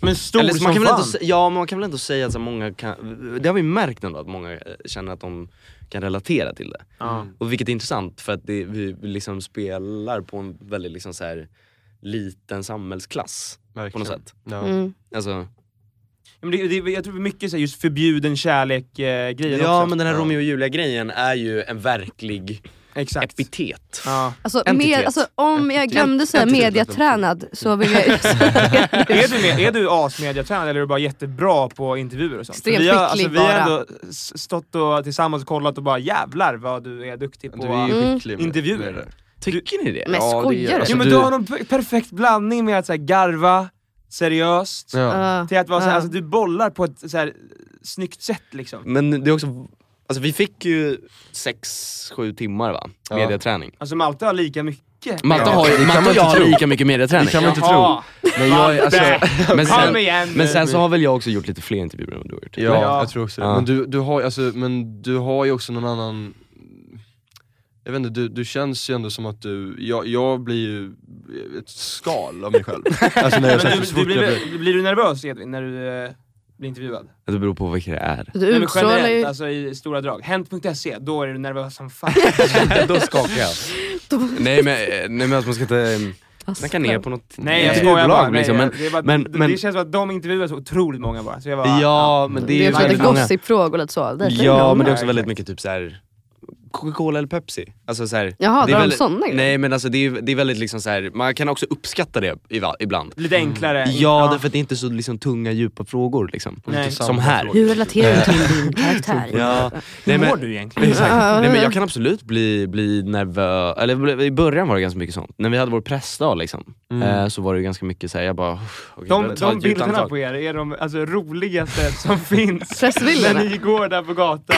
Men stor Eller, så man som kan väl fan. ändå, ja, men man kan väl ändå säga att så många kan, det har vi märkt ändå att många eh, känner att de kan relatera till det. Ja. Och vilket är intressant för att det, vi liksom spelar på en väldigt liksom så här, liten samhällsklass på något Verkligen. sätt. Ja. Mm. Alltså, Men det, det, jag tror mycket så här, just förbjuden kärlek eh, grejer ja också. men den här Ja. Romeo och Julia grejen är ju en verklig Exakt. epitet. Ja. Alltså, med, alltså, om jag glömde säga mediatränad så vill jag Är du, med, är du asmediatränad eller är du bara jättebra på intervjuer och sånt? Extremt vi har, alltså, vi har ändå stått och, tillsammans och kollat och bara jävlar vad du är duktig på Du är Mm. intervjuer. Tycker ni det? Men Ja, skojar du? alltså, Jo men du- du har någon per- perfekt blandning med att så här, garva, seriöst, Ja. Ja. till att vara så här, Ja. alltså, du bollar på ett så här, snyggt sätt liksom. Men det är också, alltså vi fick ju 6-7 timmar va? Ja. Mediaträning. Alltså Malte har lika mycket. Malte har ju, Malte och jag har lika mycket mediaträning. Det kan man inte Jaha. tro. Men jag, är- alltså, Men Kom sen, nu. men sen så har väl jag också gjort lite fler intervjuer än vad du har gjort. Ja, Ja. jag tror också det. Ja. Men, du, du har, alltså, men du har ju också någon annan jag vet inte, du, du känns ju ändå som att du, jag, jag blir ju ett skal av mig själv. alltså när jag Men du, så du fort jag blir... blir, blir du nervös Edvin när du eh, bli intervjuad? Det beror på vilka det är. Du Nej, men generellt, ju... alltså i stora drag. Hänt.se, då är du nervös som fan. Då skakar jag. nej men, nej men alltså man ska inte eh, snacka ner på något Nej jag eh, skojar bara. bolag, Nej, liksom. men, det, är bara men- det, men- det känns som att de intervjuar så otroligt många bara. Så jag bara, Ja men det Det är ju väldigt många gossip-frågor lite så. Det är Ja men det är också väldigt mycket typ så här. Coca-Cola eller Pepsi. Alltså så här, Jaha, det är väldigt- såna grejer? Nej men alltså det är, det är väldigt liksom så här. man kan också uppskatta det ibland. Lite enklare. Ja, därför att det är inte så liksom, tunga djupa frågor liksom. Nej. Som här. Hur relaterar du till din karaktär? Ja, Hur mår du egentligen? Exakt. Ja. Nej, men jag kan absolut bli, bli nervös, eller i början var det ganska mycket sånt. När vi hade vår pressdag liksom, eh, så var det ganska mycket såhär, jag bara... "Uff, okej, De, de bilderna andetag." på er är de alltså, roligaste som finns. Pressbilderna? När ni går där på gatan.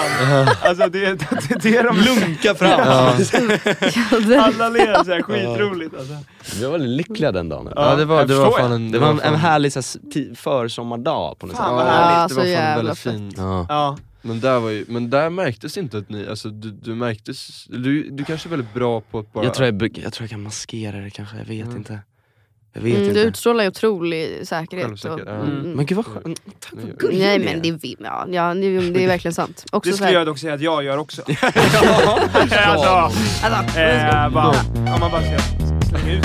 alltså det, det, det är de Lunka fram! Alla ler såhär, skitroligt alltså. Vi var väldigt lyckliga den dagen. Ja det var, jag det var förstår fan en... Det var en, fan- en härlig så här, ti- försommardag på något Fan, sätt. vad Ja, härligt. det så var fan jävla väldigt fett. fint. Ja. Ja. Men där, var ju, men där märktes inte att ni, alltså du, du märktes, du, du kanske är väldigt bra på att bara... Jag, tror jag, jag tror jag kan maskera det kanske, jag vet Mm. inte. Jag vet Mm, du inte. utstrålar ju otrolig säkerhet. Och, ja. mm. Men gud vad skönt. Tack Nej, vad gullig Nej du men det, är vi- ja, ja, det, det är verkligen sant. Också Det skulle jag dock säga att jag gör också. Bra. alltså, alltså, eh, bara, om man bara ska slänga ut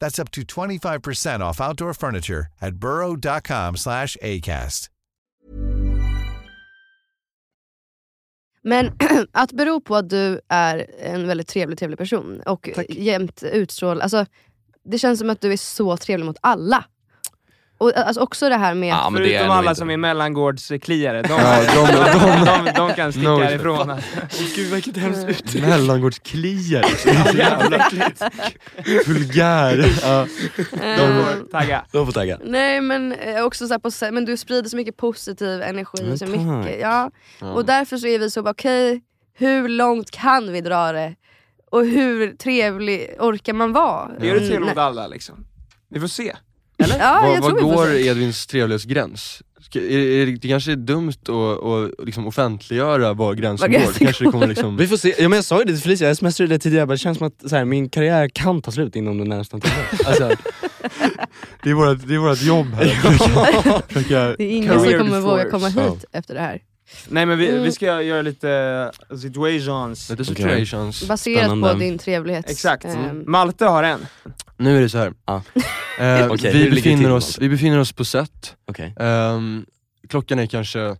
That's up to 25% off outdoor furniture at burrow.com slash ACAST. Men att bero på att du är en väldigt trevlig trevlig person och jämt utstrålar, alltså, det känns som att du är så trevlig mot alla. Och alltså också det här med... Ja, men det är Förutom nog alla inte. som är mellangårdskliare. De, Ja, de- de, de, de kan sticka No. härifrån. Gud vilket hemskt uttryck. Mellangårdskliare. Så jävla vulgär. Ja. eh, Tagga. De får tagga. nej men eh, också så här på, sä- men du sprider så mycket positiv energi. Men så tack. mycket, ja. Och därför så är vi så bara, okej, hur långt kan vi dra det? Och hur trevlig orkar man vara? Är du trevlig Nej. mot alla liksom? Vi får se. Ja, Vad, jag vad går. Edvins trevlighetsgräns? Det kanske är dumt att, att liksom offentliggöra var gränsen Var går. Det kanske kommer liksom... Vi får se, ja, men jag sa ju det till Felicia, jag smsade det tidigare, det känns som att så här, min karriär kan ta slut inom den närmaste tiden. Alltså, Det är vårt, det är vårt jobb här. Det är ingen som kommer våga komma Ja. hit efter det här. Nej men vi, Mm. vi ska göra lite eh, situations. lite situations. Baserat Spännande. på din trevlighet. Exakt. Ehm, Malte har en. Nu är det så här. Ja. Eh, Okej, vi, befinner oss, Malte? vi befinner oss på set. okej. Ehm, klockan är kanske eh,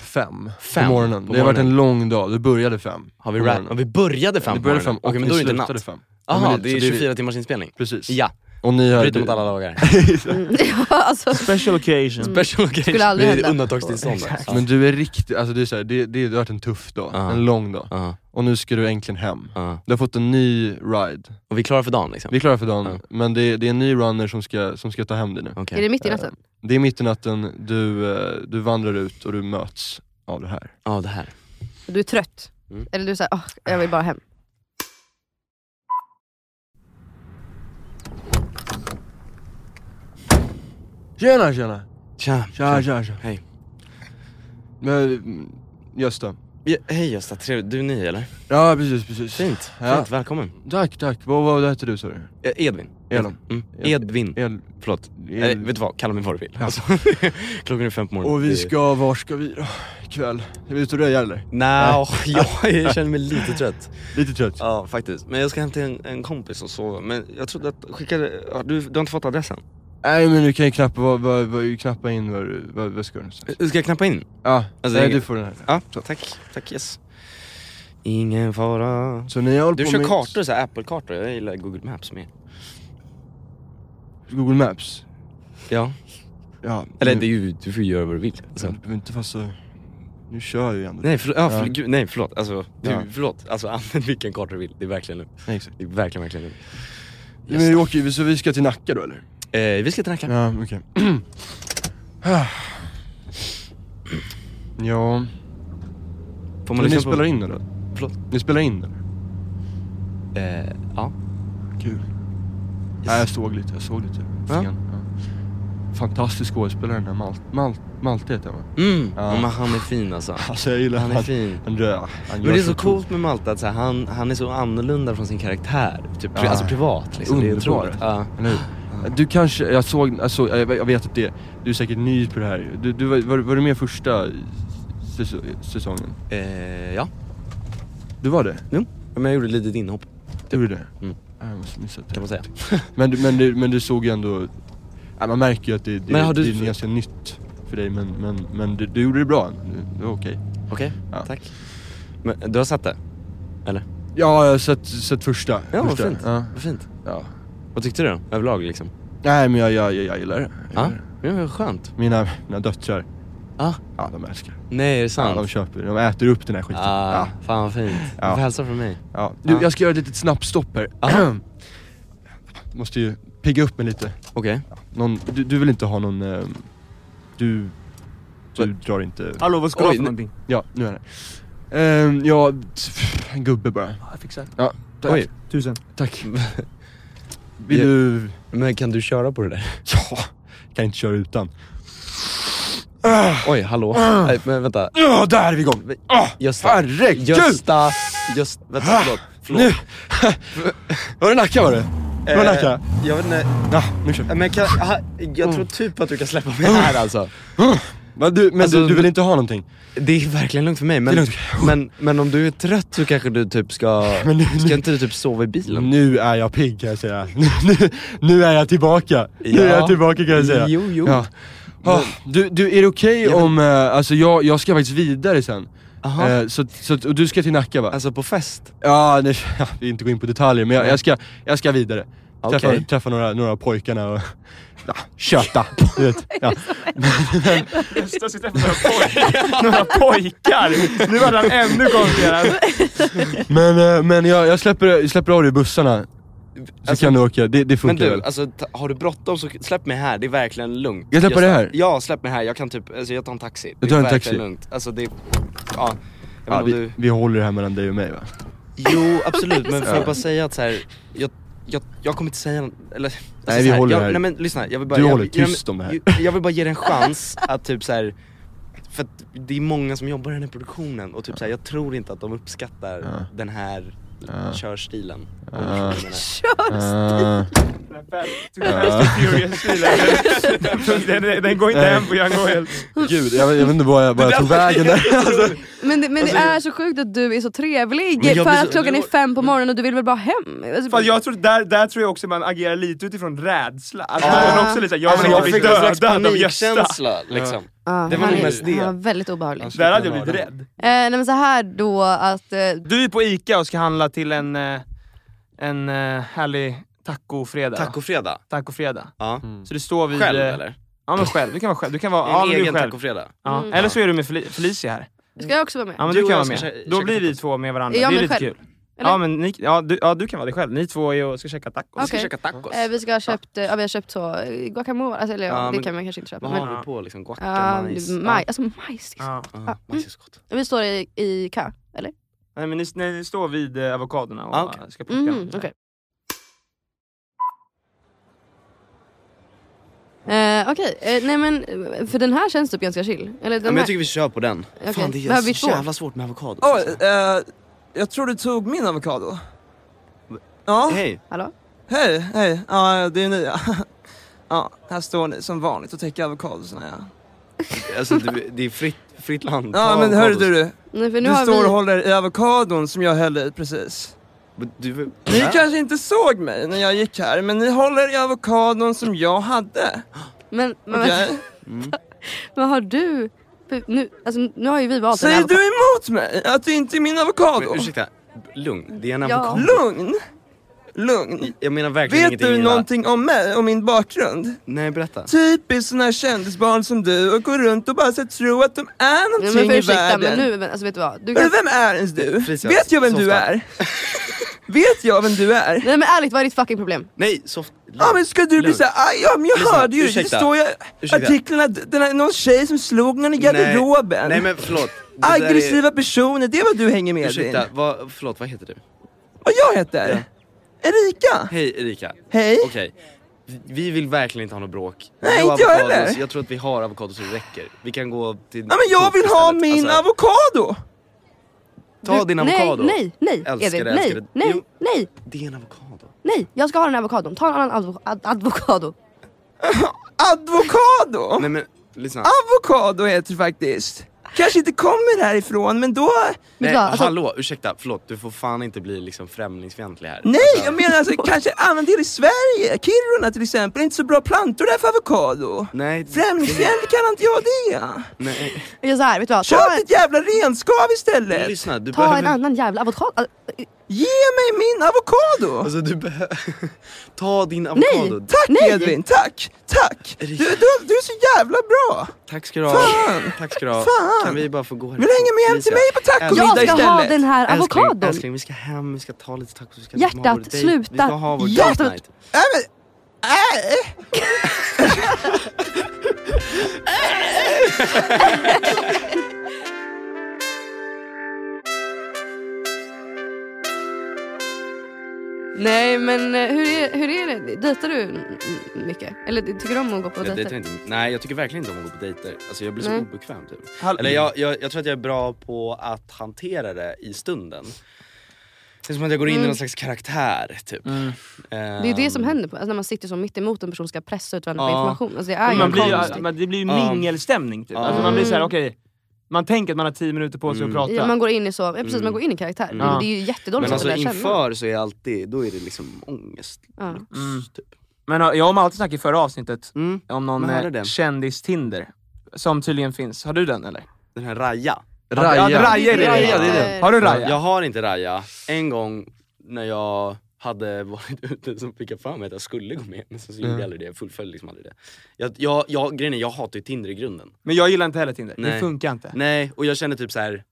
fem, Fem på morgonen. på det har varit morgonen. en lång dag, det började fem. Har vi på morgonen. Och vi började fem det på började morgonen. fem och Okej men då är det inte natt. fem. Men det är så 24 timmars inspelning. Precis. Ja, Och ni har, bryter mot alla lagar. mm, ja, alltså, Special occasion. Special occasion. Skulle aldrig hända. undantagstillstånd. Exakt. Men du är riktigt, alltså det, är så här, det, det, det har varit en tuff dag, Ja. en lång dag. Ja, Och nu ska du äntligen hem. ja. Du har fått en ny ride. Och vi är klara för dagen liksom? Vi är klara för dagen, Ja. men det, det är en ny runner som ska, som ska ta hem dig nu. Okej. är det mitt i natten? Det är mitt i natten, du, eh, du vandrar ut och du möts av det här. Ja det här. Du är trött? Mm. Eller du säger, oh, jag vill bara hem. Tjena tjena! Tja. Tja tja tja. Hej. Men, mm, Gösta. Ja, hej Gösta, trevligt. Du är ny eller? Ja precis precis. Fint, Ja. fint. Välkommen. Tack tack. Vad, vad hette du sa du? Eh, Edvin. Edvin. Mm. Ed- Edvin. El, Förlåt. El- Eh, vet du vad, kalla mig vad du vill. Ja. Alltså, klockan är fem på morgonen. och vi ska, var ska vi då? Ikväll? Är vi ute och röja eller? Nej, ja, jag känner mig lite trött. Lite trött. Ja faktiskt. Men jag ska hämta en, en kompis och sova. Men jag trodde att, skickade, du, du har inte fått adressen? Nej men du kan ju knappa, vad, vad, vad, knappa in vad, vad, vad ska du någonstans? Eh, Ska jag knappa in? Ja, Alltså, nej du får den här. Ja, tack. Tack yes. Ingen fara. Så ni håller Du på kör med kartor, så här Apple-kartor. Jag gillar Google Maps mer. Google Maps? Ja. Ja. Eller nu- det är ju, du får ju göra vad du vill. Så, Alltså. du behöver inte vara så... Nu kör jag ju ändå. Nej, förlåt, ja, för, Ja. gud, nej förlåt, alltså, du, Ja. förlåt. Alltså använd vilken karta du vill, det är verkligen lugnt. Det är verkligen, verkligen lugnt. Ja, men vi åker ju, så vi ska till Nacka då eller? Eh, vi ska till Nacka. Ja, okej. ja, Får men man ni lyssna på... spelar in eller? Förlåt? Ni spelar in eller? Eh, ja. Kul. Nej jag såg lite, jag såg lite Ja. Ja. Fantastisk skådespelare den här Malt, Malt, Malte heter han va? Mm, Ja. men han är fin alltså. Alltså jag gillar Han är fin. Han, rö, han Men det är så coolt med Malte att så här, han, han är så annorlunda från sin karaktär. Typ, pri- Ja. Alltså privat liksom. Det är Underbar. otroligt. Ja. Eller hur? Du kanske, jag såg, alltså, jag vet att det, du är säkert ny på det här. Du, du var, var, var du med första säso- säsongen? Eh, ja. Du var det? Jo. Men jag gjorde ett litet inhopp Du gjorde det? Mm. Ja, Jag måste missat det. kan man säga. Men, men, du, men du såg ju ändå, man märker ju att det, det, Men du- det är ganska nytt för dig men, men, men du, du gjorde det bra, det, det var okej. Okej, Ja. tack. Men du har sett det? Eller? Ja, jag har sett, sett första. Ja, vad första. fint. Ja, Vad fint. ja. Vad tyckte du? Överlag liksom? Nej men jag, jag, jag, jag gillar det. Jag Ja, gillar det. ja vad skönt. Mina, mina döttrar, Ja. ja de älskar det. Nej, är det Ja, sant? de köper, de äter upp den här skiten. Ah, Ja. fan vad fint. Ja. Du får hälsa från mig. Ja. Du, Ja. jag ska göra ett litet snabbstopp här. Måste ju pigga upp mig lite. Okej. Någon, du, du vill inte ha någon, ehm, du, du drar inte, Hallå vad ska du ha för nu- någonting? ja nu är det. Ehm, ja, pff, en gubbe bara. Ja, jag fixar. Ja, tack. Oj. Tusen. Tack. Vill du, Men kan du köra på det där? ja, kan inte köra utan. Oj, hallå? Ah. Nej, men vänta. Ja, där är vi igång! Ah, Gösta. herregud! Gösta. Just, vänta, Ah. förlåt. förlåt. Nu! Var det Nacka var det? Det var Nacka? Eh, jag vet inte, Ja, nu kör vi. men kan, jag tror typ att du kan släppa mig här alltså. Men, du, men Alltså, du, du vill inte ha någonting? Det är verkligen lugnt för mig, men, men, men om du är trött så kanske du typ ska, Men nu, ska inte du typ sova i bilen? nu är jag pigg kan jag säga. Nu, nu, är jag tillbaka. Nu är Ja. jag tillbaka kan jag säga. Jo, jo. Ja. Ah, du, du, är det okej Ja, men- om, eh, alltså jag, jag ska faktiskt vidare sen. Eh, så, så, och du ska till Nacka va? Alltså på fest? Ja, nej, ja, vi vill inte gå in på detaljer men jag, jag, ska, jag ska vidare. Träffa, träffa några, några pojkarna och ja, köta. Du vet. Ja. Gösta ska träffa några pojkar. några pojkar! Nu var han ännu konstigare. Men, eh, men jag, jag, släpper, jag släpper av dig i bussarna, så Alltså, kan du åka, det, det Men funkar du, väl? alltså ta, har du bråttom så släpp mig här, det är verkligen lugnt Jag släpper det här? Ja, släpp mig här, jag kan typ, alltså jag tar en taxi Du Det tar är en taxi? lugnt, alltså det, ja, jag Ja, vi, du vi håller det här mellan dig och mig va? Jo absolut, men får Ja. jag bara säga att så här, jag, jag, jag kommer inte säga eller alltså Nej, vi så här, håller jag, här. Nej men lyssna, jag vill bara Du jag, håller jag, tyst om det här. Jag, jag vill bara ge dig en chans att typ så här. För att det är många som jobbar i den här produktionen och typ så här, jag tror inte att de uppskattar Ja. den här Ja. körstilen jag. Uh, Fast Furious-stilen. Den, den går inte hem på Young Royals. gud, jag, jag vet inte vad jag, vad jag tog vägen där. Alltså, Men, det, men Alltså, det är så sjukt att du är så trevlig jag för blir att så- klockan är fem på morgonen och du vill väl bara hem? Alltså, Fan, jag tror, där, där tror jag också man agerar lite utifrån rädsla. Alltså, Ja. man också lite jag Alltså vill jag inte fick av Gösta. panikkänsla liksom det var han nog mest det. Han var väldigt obehaglig. Där hade jag blivit rädd. Eh, nej men så här då att, eh, Du är på Ica och ska handla till en, eh, en eh, härlig tacofredag. Tacofredag? Tacofredag. Ja. Så du står vid... Själv eh, eller? Ja men själv, du kan vara själv. Du kan vara, En ja, egen själv. tacofredag? Ja. Mm. Eller så är du med Fel- Felicia här. ska jag också vara med? Ja men Du du, kan vara med. Då blir vi två med varandra. Jag det är lite själv? kul. Eller? Ja men ni, ja, du, ja du kan vara dig själv. Ni två är och ska käka tacos. Vi ska käka tacos Eh, vi ska ha köpt, eh, ja, vi har köpt så, eh, guacamole, alltså, eller ja, Ja, det men- kan man kanske inte köpa. Vad Men, har du på liksom? Guaca, ja, majs? maj, alltså majs liksom. Ja. Ja, majs är så gott Vi står i, i kö, eller? Nej men ni, ni står vid eh, avokadorna och Ah, okej. ska plocka. Mm, okej. Eh, Okej, eh, nej men eh, för den här känns typ ganska chill. Eller Ja, den men här... jag tycker vi kör på den. Okej. Fan det är så jävla svårt med avokado. Oj, eh, jag tror du tog min avokado. Ja, Hej. Hallå? hej, hej. Ja, det är ni ja. Ja, här står ni som vanligt och täcker avokadosarna ja. Alltså du, det är fritt, fritt land. Ja men hörru du, Nej, för nu du har står vi... och håller i avokadon som jag hällde i precis. Du, Ni Va? kanske inte såg mig när jag gick här, men ni håller i avokadon som jag hade. Men, men, Okej? men har du... Nu, alltså, nu har ju vi valt en Säger avokado. du emot mig att det inte är min avokado? Men, ursäkta, lugn. Det är en Ja. avokado. Lugn! Lugn. Jag menar verkligen Vet ingenting du illa. någonting om mig och min bakgrund? Nej berätta. Typiskt sån här kändisbarn som du och går runt och bara så här, tror att de är Ja, någonting men för i ursäkta, världen. men nu, men, alltså vet du vad? Du Men kan... Vem är ens du? Felicia, Vet jag vem du softa. är? Vet jag vem du är? Nej men ärligt, vad är ditt fucking problem? Nej, soft. Ja men ska du bli såhär, "Aj, ja men jag Lyssna, hörde ju, det står ju artiklarna, den här, någon tjej som slog någon i garderoben. Nej men förlåt. Det där är- Aggressiva personer, det är vad du hänger med Ursäkta, din. vad, förlåt vad heter du? Vad jag heter? Erika? Hej Erika. Hej? Okej. Vi- Vi vill verkligen inte ha något bråk. Nej, inte jag avokados. heller. Jag tror att vi har avokados så det räcker. Vi kan gå till Ja men jag vill ha istället. min Alltså, avokado! Ta Du- din avokado. Nej, nej, nej Älskar det, nej, det. nej, Jo. nej, Det är en avokado. nej. Jag ska ha den här avokadon. Ta en annan advo- ad- advokado. Advokado! Nej men lyssna. Avokado heter det faktiskt. Kanske inte kommer härifrån men då... Nej, alltså- hallå, ursäkta, förlåt. Du får fan inte bli liksom främlingsfientlig här. Nej Alltså, jag menar alltså kanske annan del i Sverige, Kiruna till exempel, inte så bra plantor där för avokado. Nej, Främlingsfientlig kallar inte jag det. nej. Jag så här, vet du vad? Ta, Köp ett jävla renskav istället. lyssna, du ta en behöver... annan jävla avokado. Ge mig min avokado! Alltså du behöver... Ta din Nej. avokado. Tack Nej. Edvin, tack! Tack! Du, du, du är så jävla bra! Tack ska du ha. Fan. Tack ska du ha. Fan. Kan vi bara få gå härifrån? Vill du hänga med hem till mig på tacomiddag jag ska istället? ha den här Älskling, avokadon. älskling, vi ska hem, vi ska ta lite tacos, vi ska Hjärtat, ha vår dejt. sluta. Vi ska ha vår Hjärtat. date night. Nej, men, äh. Nej men eh, hur är, hur är det? Dejtar du mycket? Eller tycker du om att gå på Jag dejter? inte, nej jag tycker verkligen inte om att gå på dejter. Alltså jag blir så Nej. obekväm typ. Eller jag, jag, jag tror att jag är bra på att hantera det i stunden. Det är som att jag går in i Mm. någon slags karaktär typ. Mm. Det är ju det som händer på, alltså, när man sitter så mitt emot en person och ska pressa ut varandra på Ja. information. Alltså, det är ju man blir, konstigt. men det blir ju mingelstämning typ. Ja. Alltså man blir såhär, Mm. okej, man tänker att man har 10 minuter på sig Mm. att prata. Ja, man går in i så, ja, precis, Mm. man går in i karaktär. Mm. Det, det är ju jättedåligt Men alltså inför så är jag alltid, då är det liksom ångest. Ja. Mm. Typ. Men ja, jag och Malte snackade i förra avsnittet Mm. om någon eh, kändis-Tinder. Som tydligen finns. Har du den eller? Den här Raja. Raja. Ja, Raja är det. Raja, det är det. Har du Raja? Jag har inte Raja. En gång när jag hade varit ute så fick jag för mig att jag skulle gå med men sen så gjorde Mm. jag aldrig det, jag fullföljde liksom aldrig det. Jag, jag, jag, grejen är, jag hatar ju Tinder i grunden. Men jag gillar inte heller Tinder. Det Nej. funkar inte. Nej, och jag känner typ så här.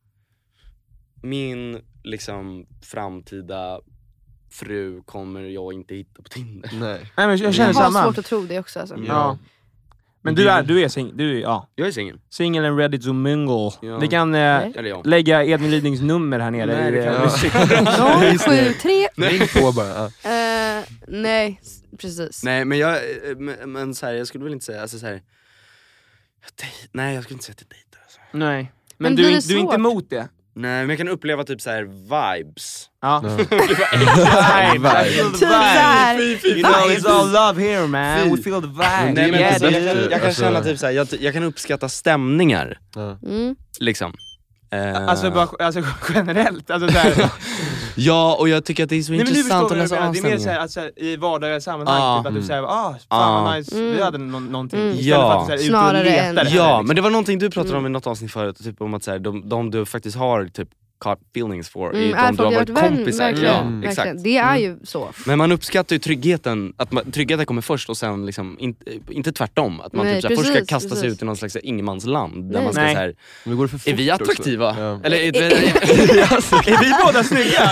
min liksom framtida fru kommer jag inte hitta på Tinder. Nej. Nej, men jag Jag känner har samma. svårt att tro det också. Alltså. Ja. Men du är, du är singel, du är, ja. Jag är singel. Singel and ready to mingle. Ja. Vi kan eh, lägga Edvin Lidings nummer här nere. Nej, det i, kan eh. Ring på bara. Eh, nej, precis. Nej men jag, eh, men, men så här, jag skulle väl inte säga, alltså så här, jag nej jag skulle inte säga att jag dejtar alltså. Nej. Men, Men du, är du är inte emot det? Nej men jag kan uppleva typ så här vibes. Ja. Ja. Vibe, Vibe. Typ såhär, You know it's all love here man, we feel the vibe. Men det är Nej, men Yeah, jag, det- jag, bättre, jag kan alltså- känna typ så här, jag, jag kan uppskatta stämningar mm. liksom. Eh, Alltså, bara, alltså generellt, alltså såhär, Ja och jag tycker att det är så Nej intressant att du läsa menar, det är mer avstämningar. såhär, alltså, i vardagliga sammanhang, Ja. typ att du Mm. säger ah, fan Ja. vad nice, vi Mm. hade nå- någonting. Mm. Istället Ja. för att såhär, är ute och här, Ja liksom. men det var någonting du pratade om i något avsnitt förut, typ om att så här, de, de du faktiskt har typ caught feelings for, Mm, är är de du har varit vän, kompisar. verkligen, Ja, Mm. exakt. Det är ju så. Men man uppskattar ju tryggheten, att man, tryggheten kommer först och sen liksom, inte, inte tvärtom. Att man Nej, typ så här, först ska precis, kasta sig precis. ut i någon slags ingenmansland där Nej. man ska Nej. så här, Men det går för är vi också. attraktiva? Ja. Eller är, Är vi båda snygga?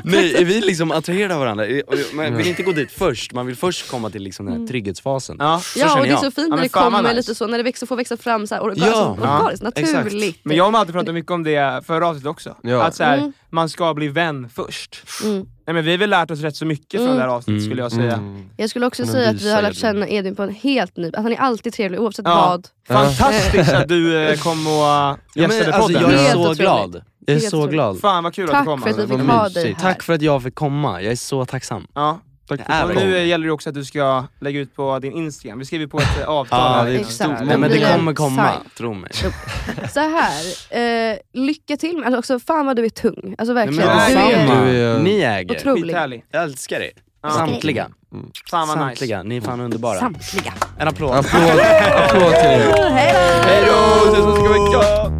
nej, är vi liksom attraherade av varandra? Är- Man vill inte gå dit först, man vill först komma till liksom den här trygghetsfasen. ja. Ja och det är så fint när det kommer lite så, när det växer, får växa fram så här organiskt, naturligt. Men jag har alltid pratat mycket snackade om det förra avsnittet också. Ja. Att så här, Mm. man ska bli vän först. Mm. Nej, men vi har väl lärt oss rätt så mycket från Mm. det här avsnittet Mm. skulle jag säga. Mm. Jag skulle också säga att vi har lärt känna Edvin på en helt ny... Att han är alltid trevlig oavsett Ja. vad. Fantastiskt att du eh, kom och Ja, gästade men, alltså, podden. jag är så glad. Jag är Helt så glad. Fan vad kul att Tack du kom. för att alltså. fick Vad ha dig här. Tack för att jag fick komma, jag är så tacksam. Ja. Tack väl- nu gäller det också att du ska lägga ut på din Instagram. Vi skriver på ett eh, avtal Ja, det är stort. Då Nej, men det kommer komma, tro mig. Så här, eh, lycka till med... Alltså, också, fan vad du är tung. Alltså Nej, verkligen. men Nej, du detsamma. är Du är- Ni äger. otrolig. Skithärlig. Jag älskar er. Ja. Samtliga. Fan vad nice. Samtliga. Ni är fan underbara. Samtliga. En applåd. Applåd, applåd till er. Hej då! Hejdå! Ses